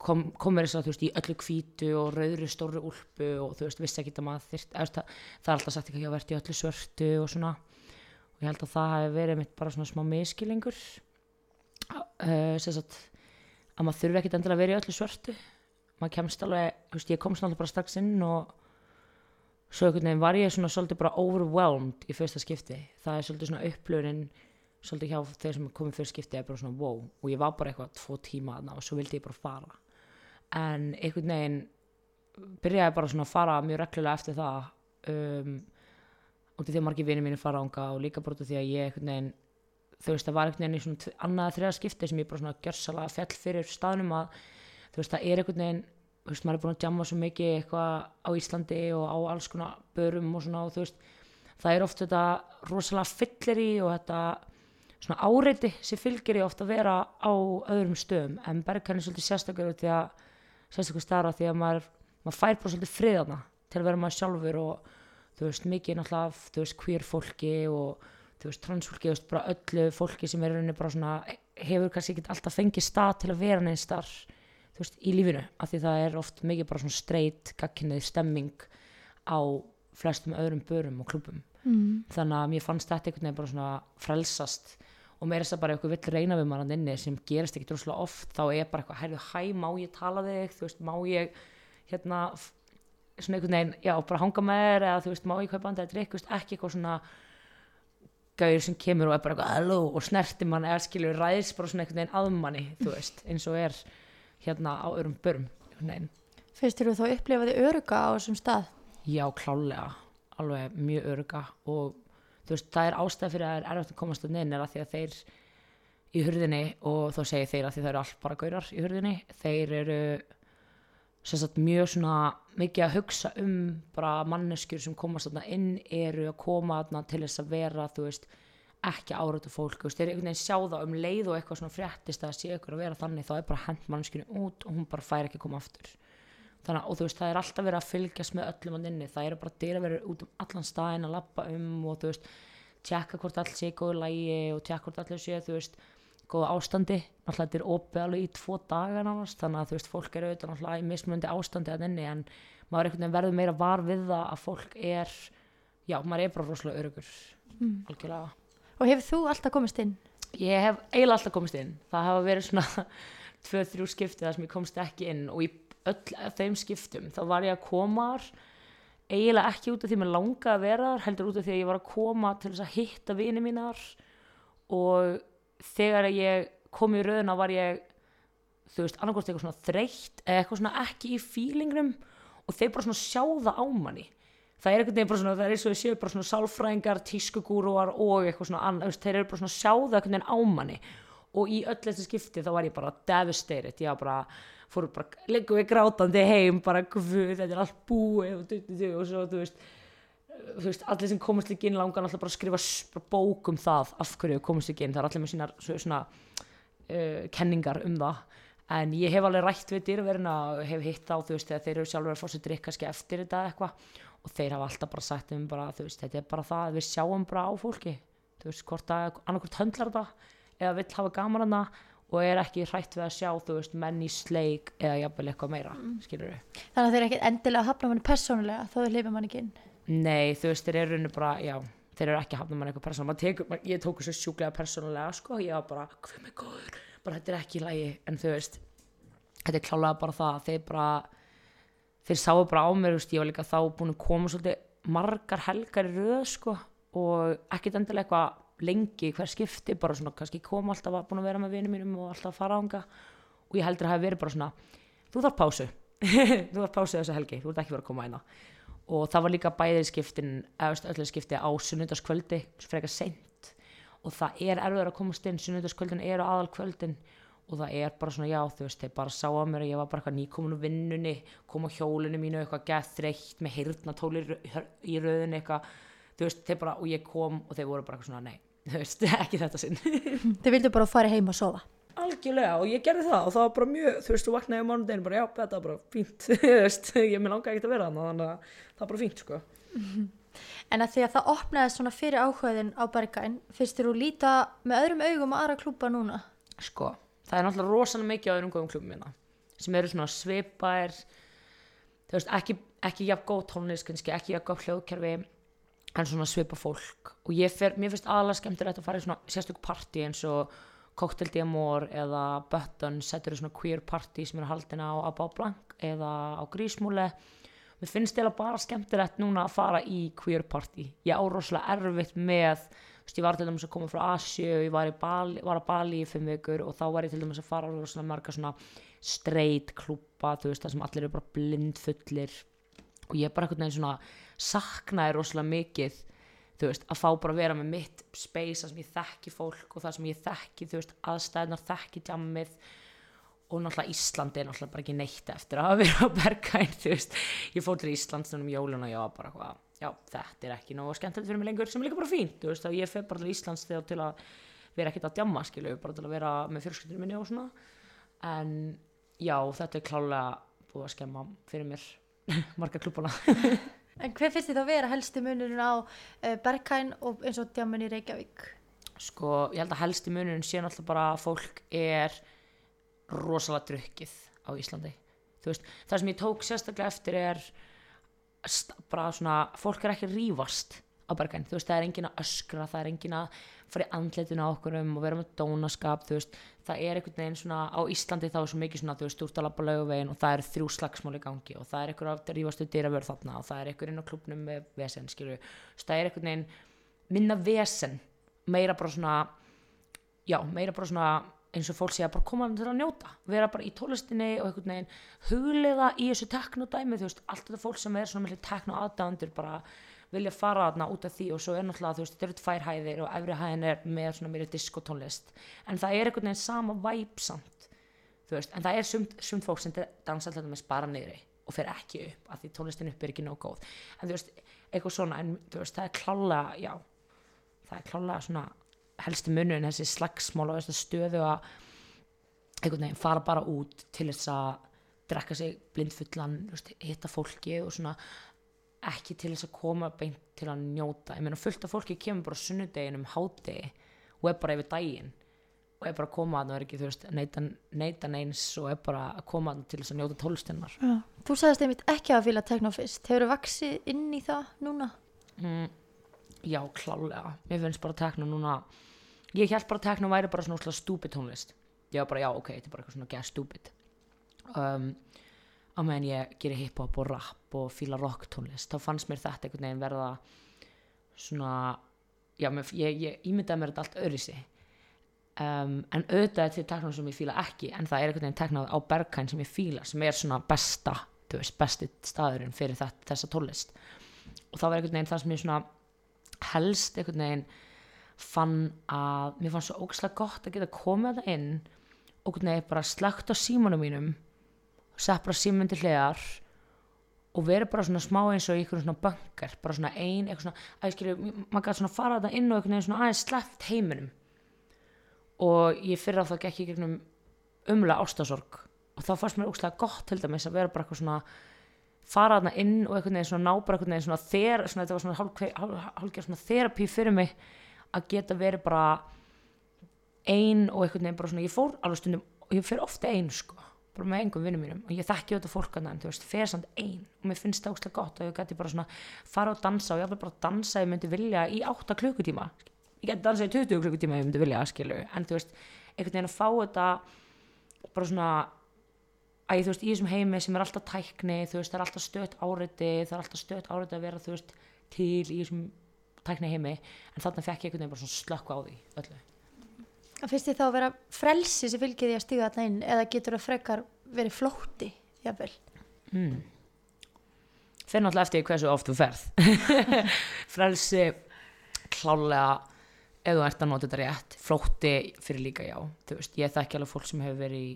kom, kom þess að þú veist í öllu hvítu og rauðri stóru úlpu og þú veist vissi ekkert að maður þyrt eða, það, það er alltaf sagt ekki að verði í öllu svörtu og svona. Og ég held að það hefði verið mitt bara svona smá miskilingur uh, sem sagt að maður þurfi ekkert endilega að vera í öllu svörtu. Maður kemst alveg, þú veist, ég komst alveg bara strax inn og svo einhvern veginn var ég svona svolítið bara overwhelmed í fyrsta skipti. Það er svolítið svona upplöðin svolítið hjá þeir sem komið fyrir skipti er bara svona wow. Og ég var bara eitthvað tvo tíma þarna og svo vildi ég bara fara en einhvern veginn byrjaði bara svona að fara mjög reglulega eftir það um, af því að margir vinir mínir fara ánga og líka bara því að ég einhvern veginn þú veist það var einhvern veginn í svona annað þriða skipti sem ég bara svona gjörsalega fjall fyrir staðnum að þú veist það er einhvern veginn þú veist maður er búin að jamma svo mikið eitthvað á Íslandi og á alls konar börum og svona og þú veist það er oft þetta rosalega fyllir í og þetta svona áreiti sem fylgir í oft að vera á öðrum stöðum. En Berghain er svolítið sérstakur út því að sérstakur starra því að maður, maður fær bara svolítið friðana til að vera maður sjálfur og þú veist mikið náttúrulega af, þú veist queer fólki og þú veist, transfólki, þú veist, bara öllu fólki sem er rauninni bara svona hefur kannski ekki alltaf fengið stað til að vera neins þar þú veist, í lífinu, af því það er oft mikið bara svona streit, gagkinnið stemming á flestum öðrum börum og klubum mm. þannig að mér fannst þetta einhvern veginn bara svona frelsast og meira þess að bara eitthvað vill reyna við mann inni sem gerist ekki droslega oft þá er bara eitthvað, herðu, hæ, má ég tala þig? Þú veist, má ég hérna, svona einhvern veginn, já, bara hanga með þér eða þú veist, má ég kaupa andað drikk, þú ekki eitthvað svona gauður sem kemur og er bara eitthvað, hello, og snerti mann eða skilur ræðis bara svona einhvern veginn að manni þú veist, eins og er hérna á öðrum börum, einhvern veginn. Fyrst eru þá upplifaði öruga á þessum stað? Já, klálega, alveg mjög örga og þú veist, það er ástæð fyrir að það er erfitt að komast er að því að þeir í hurðinni og þá segir þeir að það eru allt bara gaurar í hurðinni, þeir eru sagt mjög svona mikið að hugsa um bara manneskjur sem komast inn eru að koma til þess að vera þú veist, ekki áratu fólk. Þú veist, þeir einhvern veginn sjá það um leið og eitthvað svona fréttist að sé ykkur að vera þannig þá er bara hent manneskjunni út og hún bara fær ekki koma aftur þannig að veist það er alltaf verið að fylgjast með öllum hann inni, það eru bara dyraverður út um allan staðinn að lappa um og þú veist tjekka hvort allt sé góðu lægi og tjekka hvort allir sé þú veist góða ástandi, náttúrulega þetta er opið alveg í tvo daga nánast, þannig að þú veist fólk er auðvitað náttúrulega í mismunandi ástandi að inni en maður einhvern veginn verður meira var við það að fólk er já, maður er bara rosalega örugur Mm. algjörlega Og hefur þú alltaf komist inn? Ég hef eiginlega alltaf komist inn. Það hafa verið svona tvö, þrjú skipti þar sem ég komst ekki inn og í öll þeim skiptum þá var ég að koma eiginlega ekki út af því að mér langaði að vera heldur út af því að ég var að koma til þess að hitta vini mínar og þegar ég kom í röðuna var ég þú veist, annarkvæmst eitthvað svona þreytt eða eitthvað svona ekki í fílingnum og þeir bara svona sjá það á manni. Það er veginn bara svona, það er eins og þau séu bara svona sálfræðingar, tískugúrúar og eitthvað svona annað, þeir eru bara svona að sjá það einhvern veginn á manni. Og í öll þessi skipti þá var ég bara devastated, ég var bara fór bara, liggum við grátandi heim bara, guð, þetta er allt búið og, og svo, þú veist þú veist, allir sem komast ekki inn langar náttúrulega bara að skrifa bók um það af hverju komast ekki inn, það er allir með sínar svo- svona uh, kenningar um það. En ég hef alveg rætt við dýrverina hef hitt á, þú veist, þegar þeir eru sjálfur að fá sér drikk kannski eftir þetta eitthvað og þeir hafa alltaf bara sagt um bara, þú veist, þetta er bara það að við sjáum bara á fólki. Þú veist, hvort að annarkvort höndlar þetta eða vill hafa gaman hana og er ekki hrætt við að sjá, þú veist, menn í sleik eða jafnvel eitthvað meira, mm. skilur við Þannig að þeir eru ekkert endilega að hafna manni persónulega þó þau hlifir manni ekki inn. Nei, þú veist, þeir eru bara, já, þeir eru ekki að hafna mann eitthvað persónulega, ég tók þessu sjúklega persónulega, sko, ég var bara, hvað með góður, bara þetta er ekki í lagi, en þú veist, þetta er klálega bara það, þeir bara, þeir sáu bara á mér, veist, ég var líka þá búin að koma svolítið margar helgar í röð, sko, og ekkit endilega eitthvað lengi hver skipti, bara svona, kannski kom alltaf að búin að vera með vinum mínum og alltaf að fara ánga, og ég heldur að hafi verið bara svona, þú þarf pásu, þú þarf pásu þessu helgi, þú ert ekki verið að koma hérna. Og það var líka bæðið skiptin öllu skipti á sunnudagskvöldi frekar seint. Og það er erfiður að komast inn, sunnudagskvöldin eru aðalkvöldin. Og það er bara svona já þú veist, þeir bara sá að mér að ég var bara eitthvað nýkomin úr vinnunni, kom á hjólinu mínu eitthvað gett þreytt með heyrnatóli í röðinni eitthvað þú veist, þeir bara, og ég kom og þeir voru bara svona nei, þú veist, ekki þetta sinn Þeir vildu bara fara heim og sofa. algjörlega og ég gerði það og það var bara mjög, þú veist, þú vaknaði á mánudeginu bara, já, þetta er bara fínt, þú veist, ég með langa ekkert að vera þannig, þannig að það var bara fínt, sko. En að því að það opnaði svona fyrir áhugaðin á Bergæn, finnst þér þú líta með öðrum augum aðra klúpa núna? Sko, það er náttúrulega rosalega mikið á öðrum góðum klubum minna, sem eru svona svipaðir, þú veist, ekki, ekki jafn góð tónlist, kannski ekki jafn góð hljóðkerfi, en svona svipa fólk. Og ég fer, mér finnst aðalega skemmtilegt að fara í svona sérstök partí eins og Cocktail D'Amore eða Button setur svona queer party sem eru haldin á Abba Blank eða á Grísmúle mér finnst eða bara skemmtilegt núna að fara í queer party. Ég á rosalega erfitt með ég var til dæmis að koma frá Asju ég var, í Bali, var að Bali í fimm vikur og þá var ég til dæmis að fara á rosalega marga svona straight klúpa þú veist, það sem allir eru bara blindfullir og ég bara einhvern veginn svona saknaði rosalega mikið þú veist, að fá bara að vera með mitt space þar sem ég þekki fólk og það sem ég þekki þú veist, aðstæðnar þekki jammið og náttúrulega Íslandi er náttúrulega bara ekki neitt eftir að vera á bergæn þú veist, ég fór til Íslands um jólun og ég var bara hvað, já, þetta er ekki nógu skemmtilegt fyrir mig lengur, sem er líka bara fínt þú veist, og ég fer bara til Íslands þegar til að vera ekkert að djamma, skilu, bara til að vera með fjölskyldunum minni og svona. En já, þetta er klálega búið að skemma fyrir mér marga klúbana En hver finnst þið þá vera helsti munurinn á uh, Berghain og eins og djáman í Reykjavík? sko, ég held að helsti munurinn sé náttúrulega bara að fólk er rosalega drukkið á Íslandi. Veist, það sem ég tók sérstaklega eftir er bara svona, fólk er ekki að rífast á bergæn, þú veist, það er engin að öskra það er engin að fara í andletinu á okkur og vera með dónaskap, þú veist. Það er einhvern veginn svona, á Íslandi þá er svo mikið svona, þú veist, þú ert að labba laugavegin og það eru þrjú slagsmál í gangi og það er einhver að rífast við dyravör þarna og það er einhver inn á klubnum með vesen, skilju, það er einhvern veginn minna vesen meira bara svona já, meira bara svona eins og fólk sé að bara koma að njóta vera bara í tólistinni og einhvern veginn huglega í þessu teknodæmi þú veist, allt þetta fólk sem er svona með tekno aðdæðandur bara vilja fara þarna út af því og svo er náttúrulega, þú veist, þetta eru tvær hæðir og efri hæðin er með svona meira diskotónlist. En það er einhvern veginn sama væp samt þú veist, en það er sumt, sumt fólk sem dansa alltaf með spara niðri og fer ekki upp af því tónlistin upp er ekki nóg góð. En þú veist, eitthvað svona en þú veist, það er klálega, já það er klálega svona helsti munurinn þessi slagsmál og þessi stöðu að einhvern veginn fara bara út til þess að drekka sig blindfullan, hitta fólki og svona ekki til þess að koma beint til að njóta ég meina fullt af fólki kemur bara sunnudegin um hádegi og er bara yfir daginn og er bara að koma að það er ekki, þú veist, neitan, neitan eins og er bara að koma að til þess að njóta tólustinnar Já. Þú sagðist einmitt ekki að fíla tekno fyrst. Hefur þú vaksið inn í það núna? mm, já, klálega mér finnst bara tekno núna ég held bara tekno væri bara svona stúpid tónlist ég var bara, já, ok, þetta er bara eitthvað svona gæð stúpid um, á meðan ég gerir hip-hop og rap og fíla rock tónlist, þá fannst mér þetta einhvern veginn verða svona já, mér, ég, ég ímyndaði mér þetta allt öðrisi um, en auðvitað er til tekno sem ég fíla ekki en það er einhvern veginn teknað á Berghain sem ég fíla sem er svona besta, þú veist, besti staðurinn fyrir þetta, þessa tónlist. Og það var einhvern veginn það sem ég svona helst einhvern veginn fann að mér fannst svo ógæslega gott að geta komið það inn og einhvern veginn bara slögt á símanum mínum sett bara síminn til hliðar og verið bara svona smá eins og í einhvern svona bunker bara svona ein, eitthvað svona að ég skilju, maður gæti svona fara þetta inn og einhvern veginn svona aðeins sleppt heiminum. Og ég fyrir að það gekk í gegnum umlega ástasorg og þá fannst mér ógæslega gott til dæmis að vera bara eitthvað svona fara þarna inn og einhvern veginn svona ná bara einhvern veginn svona þer, svona þetta var svona hálfgerð hálf, hálf, svona þerapí fyrir mig að geta verið bara ein og einhvern veginn bara svona ég fór alveg stundum og ég fer ofta ein sko bara með engum vinnum mínum og ég þekki auðvitað fólk en þú veist, fer samt ein og mér finnst það óslega gott og ég geti bara svona fara og dansa og ég ætla bara að dansa ég myndi vilja í 8 klukkutíma. Ég geti dansa í 20 klukkutíma ég myndi vilja skilu en þú veist, einhvern veginn að fá þetta bara svona að ég þú veist, í þessum heimi sem er alltaf tækni þú veist, það er alltaf stött áriti það er alltaf stött áriti að vera þú veist til í þessum tækni heimi en þarna fekk ég einhvern veginn bara svona slökku á því öllu En finnst þið þá að vera frelsi sem fylgir því að stíga þarna inn eða getur það frekar verið flótti, jafnvel? mm. fyrir náttúrulega eftir hversu oft þú ferð frelsi klálega ef þú ert að nota þetta rétt flótti fyrir líka já veist, ég þekki alveg fólk sem hefur verið í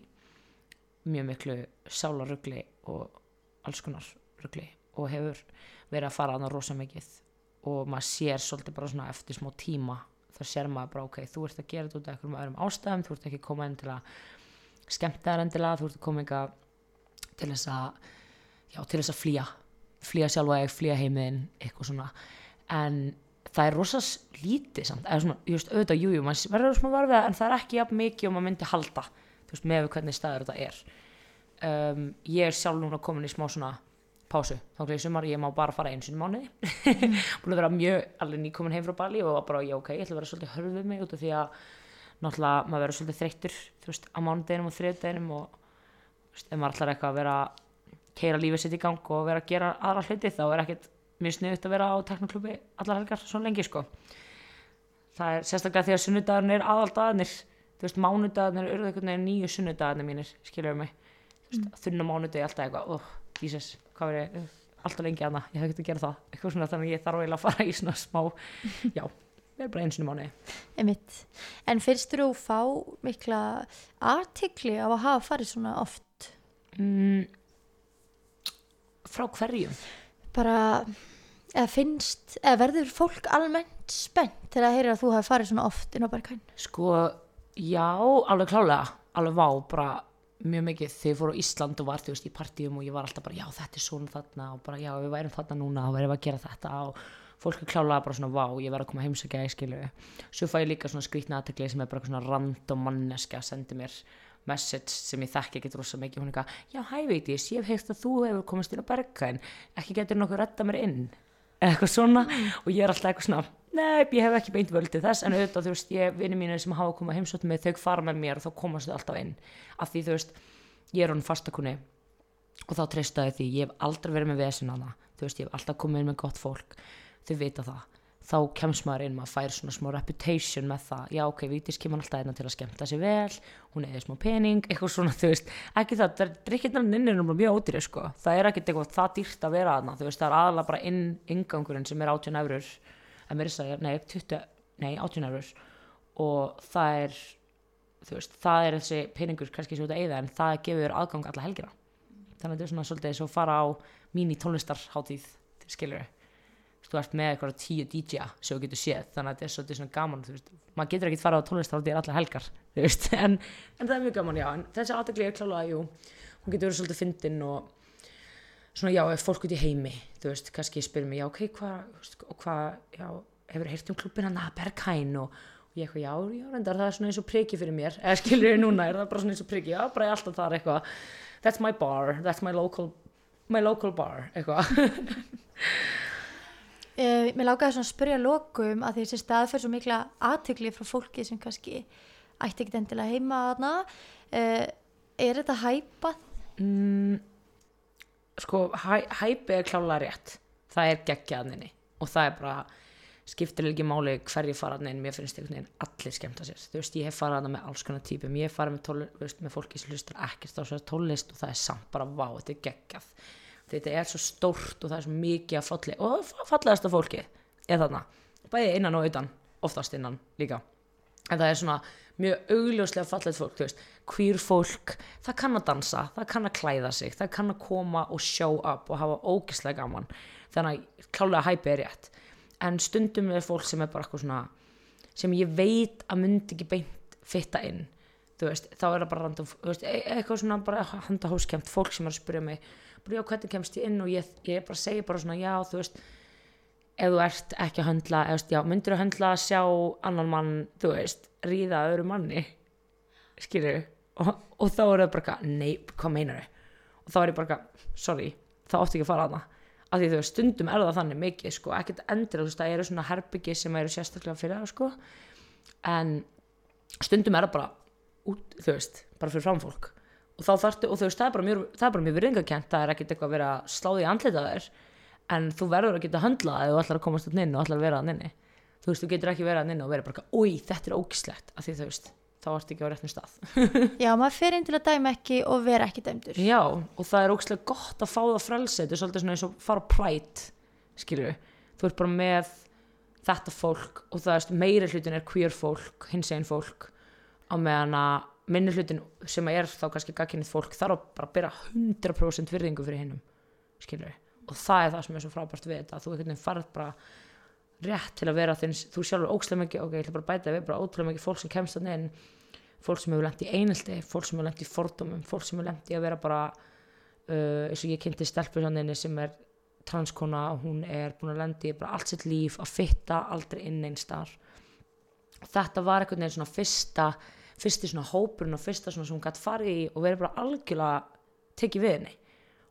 mjög miklu sálarugli og alls konar rugli og hefur verið að fara aðna rosa mikið og maður sér svolítið bara svona eftir smá tíma þá sér maður bara ok, þú ert að gera þetta út af einhverjum öðrum ástæðum, þú ert ekki að koma inn til að skemmta þér endilega, þú ert að koma yngar til þess að já, til þess að flýja flýja sjálfa þig, flýja heimiðin eitthvað svona, en það er rosas lítið samt, eða svona, just auðvitað, jújú, maður verður smá varfið en það er ekki jafn mikið og maður myndi halda þú veist, með hvernig staður þetta er. Um, ég er sjálf núna komin í smá svona pásu, þá gleði sumar ég má bara fara einu sinni í mánuði. Búin að vera mjög alveg nýkomin heim frá Bali og bara, já, ok, ég ætla að vera svolítið hörð við mig út af því að náttúrulega maður verður svolítið þreyttur þú veist, á mánudeginum og þriðdeginum og þú veist, ef maður ætlar eitthvað að vera keira lífið sitt í gang og vera að gera aðra hluti þá er ekkert mjög sniðut að vera á teknoklubi allar helgar svo lengi sko. Það er sérstaklega því að sunnudagurinn er aðaldagarnir þú veist, mánudagarnir eru veginn nýju sunnudagarnir mínir, skilur mig? Þú veist, þunna mánudegi alltaf eitthvað oh, Jesus, hvað er ég, alltaf lengi aðna ég hef ekkert að gera það, eitthvað svona þannig að ég þarf eiginlega að fara í svona smá, já við erum bara einu sinni í mánuði Einmitt. En finnst þú fá mikla artikli af að hafa farið svona oft? mm, frá hverjum Bara, eða finnst, eða verður fólk almennt spennt til að heyra að þú hafi farið svona oft inn á Berghain? Sko, já, alveg klálega, alveg vá, bara mjög mikið þegar ég fór á Ísland og var þú veist í partíum og ég var alltaf bara já þetta er svona þarna og bara já við værum þarna núna og værum að gera þetta. Og fólk er klálega bara svona vá ég verð að koma að heimsækja ég skilju svo fæ ég líka svona skrýtna aðtekli sem er bara svona random manneska að sendi mér message sem ég þekki ekkert rosa mikið. Hún er eitthvað, já hæ veitis, ég hef heilt að þú hefur komast inn á berga en ekki getur nokkuð redda mér inn eitthvað svona. Og ég er alltaf eitthvað svona nei, ég hef ekki beint völdið þess. En auðvitað þú veist, ég, vinni mínu sem hafa komað heimsótt með þau fara með mér og þá komast þau alltaf inn. Af því þú veist, ég er honum fastakunni og þá treystaði því, ég hef aldrei verið með vesin á það, þú veist, ég hef alltaf komið inn með gott fólk, þau vita það þá kemst maður inn, maður fær svona smá reputation með það, já ok, Vítis kemur alltaf einna til að skemmta sig vel, hún eða smá pening, eitthvað svona, þú veist. Ekki það, það er drikkirnar inn er mjög ódýri sko, það er ekkert eitthvað það dýrt að vera þarna, þú veist, það er aðalega bara inn ingangurinn sem er 18 eurur. Að mér er það, nei, 20, nei, 18 eurur. Og það er þú veist, það er þessi peningur kannski svo út að eyða, en það gefur aðgang alla helgina, þannig að þetta er svona svolítið svo fara á mín í tónlistarháttíð skilur þú ert með eitthvað tíu DJ-a sem þú getur séð þannig að þetta er svolítið svona gaman maður getur ekkert fara á tónlistarháttíðir allar helgar en, en það er mjög gaman já, en þessi aðtegli er klálega, jú hún getur verið svolítið fyndin og svona já, ef fólk út í heimi þú veist, kannski spyrir mig, já, ok, hvað já, hefur heyrt um klubbin hann að Berghain og, og ég eitthvað, já, já, reyndar, það er svona eins og priki fyrir mér eða skilur ég núna, er það bara svona eins og priki? Já, bara ég alltaf þar eitthvað. That's my bar, that's my local my local bar, eitthvað Uh, mér lákaði svona að spyrja að lokum að því þessi staðferð svo mikla aðtökli frá fólki sem kannski ætti ekkert endilega heima þarna. Uh, er þetta hæpað? mm, sko, hæ, hæpi er klálega rétt. Það er geggjaðninni og það er bara skiptir ekki máli hverju faraðnin mér finnst einhvern veginn allir skemmta sér. Þú veist, ég hef farað hana með alls konar típum. Ég hef farað með, með fólki sem hlustar ekkert á svo tólist og það er samt bara vá, þetta er geggjað þetta er svo stórt og það er svo mikið að falli og það fallegasta fólki er þarna, bæði innan og utan oftast innan líka. En það er svona mjög augljóslega fallegt fólk þú veist, queer fólk það kann að dansa, það kann að klæða sig það kann að koma og show up og hafa ógislega gaman. Þannig að klálega hæpi er rétt. En stundum er fólk sem er bara eitthvað svona sem ég veit að myndi ekki beint fitta inn. Þú veist, þá er það bara random, þú veist, e- eitthvað svona bara handa hóskemmt fólk sem er að spyrja mig bara já, hvernig kemst ég inn og ég, ég bara segi bara svona já, þú veist ef þú ert ekki að höndla, veist, já, myndir að höndla að sjá annan mann, þú veist ríða öðru manni skilur og, og þá er það bara nei, hvað meinar og þá er ég bara sorry það átti ekki að fara að það af því þú veist, stundum er það þannig mikið, sko, ekkert endur þú veist, það eru svona herbyggi sem eru sérstaklega fyrir það, sko. En stundum er það bara út, þú veist, bara fyrir framfólk og þá þarftu, og þú veist, það er bara mjög, það er bara mjög virðingakent, það er ekkert eitthvað að vera sláði í andlita þér, en þú verður að geta höndla það ef þú ætlar að komast inn og ætlar að vera að inni, þú veist, þú getur ekki verið að inni og vera bara, oi, þetta er ógislegt af því þú veist, þá ertu ekki á réttum stað. Já, maður fer inn til að dæma ekki og vera ekki dæmdur. Já, og það er ógislega gott að fá það frelsi þetta er svolítið svona eins og fara á Pride skilur þú ert bara með þetta fólk og það er meiri hlutin er queer fólk, hins einn fólk á meðan að minni hlutin sem er þá kannski gagkinnið fólk þarf að bara byrja 100% virðingu fyrir hinnum skilur og það er það sem er svo frábært við þetta að þú einhvern veginn farð bara rétt til að vera þins, þú sjálfur ókslega mikið ok, ég ætla bara að bæta við, bara ótrúlega mikið fólk sem kemst þannig inn, fólk sem hefur lent í einelti fólk sem hefur lent í fordómum, fólk sem hefur lent í að vera bara uh, eins og ég kynnti stelpur þannig sem er transkona hún er búin að lendi bara allt sitt líf að fitta aldrei inn einn starf þetta var einhvern veginn svona fyrsta fyrsti svona hópurinn og fyrsta svona sem hún gætt farið í og verið bara algjörlega tekið við henni.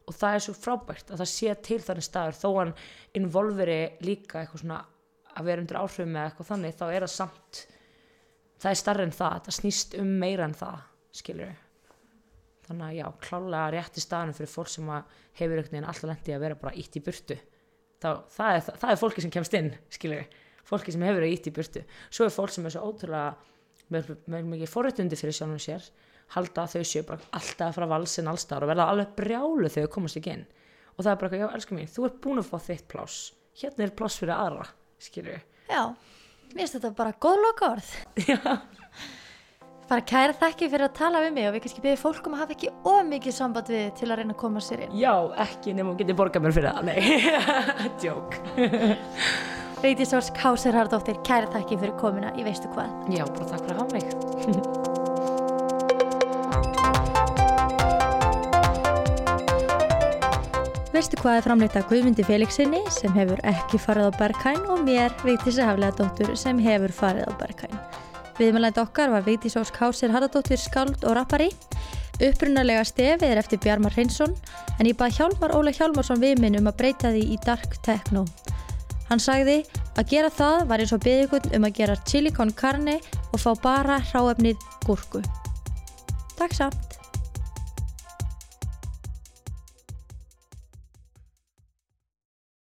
Og það er svo frábært að það sé til þannig staður. Þó hann involveri líka eitthvað svona að vera undir áhrifum með eitthvað þannig þá er það samt það er starri en það, það snýst um meira en það skilur þannig að já, klálega rétti staðan fyrir fólk sem að hefur einhvern veginn alltaf lendi að vera bara ítt í burtu. Þá, það, er, það er fólki sem kemst inn skilur, fólki sem hefur verið ítt í burtu. Svo er fólk sem er svo ótrúlega með, mikið forréttundi fyrir sjálfum sér halda að þau séu bara alltaf að fara valsinn allstar og verða alveg brjálu þegar þau komast ekki inn. Og það er bara, já, elsku mín, þú ert búin að fá þitt pláss. Hérna er pláss fyrir aðra skilur Já, mér finnst þetta bara góð loka orð já, Bara kæra þakki fyrir að tala við mig og við kannski byrðum fólk um að hafa ekki of mikið samband við til að reyna að koma sér inn. Já, ekki nema hún geti borgað mér fyrir það, nei. Djók Reytis Órs Kásir Hardóttir, kæra takki fyrir komina í Veistu hvað. Já, bara takk fyrir að hafa mig. Veistu hvað er framleita Guðmundi Felixinni sem hefur ekki farið á Berghain og mér, Vigtísi Hafleðadóttur, sem hefur farið á Berghain. Viðmjöland okkar var Vigtís Ósk Hásir Harðardóttir skald og rappari. Upprunalega stefið er eftir Bjarmar Hrinsson en ég bað Hjálmar Óla Hjálmarsson viðminn um að breyta því í Dark Techno. Hann sagði að gera það var eins og byggðugunn um að gera chili con carne og fá bara hráefnið gúrku. Takk samt!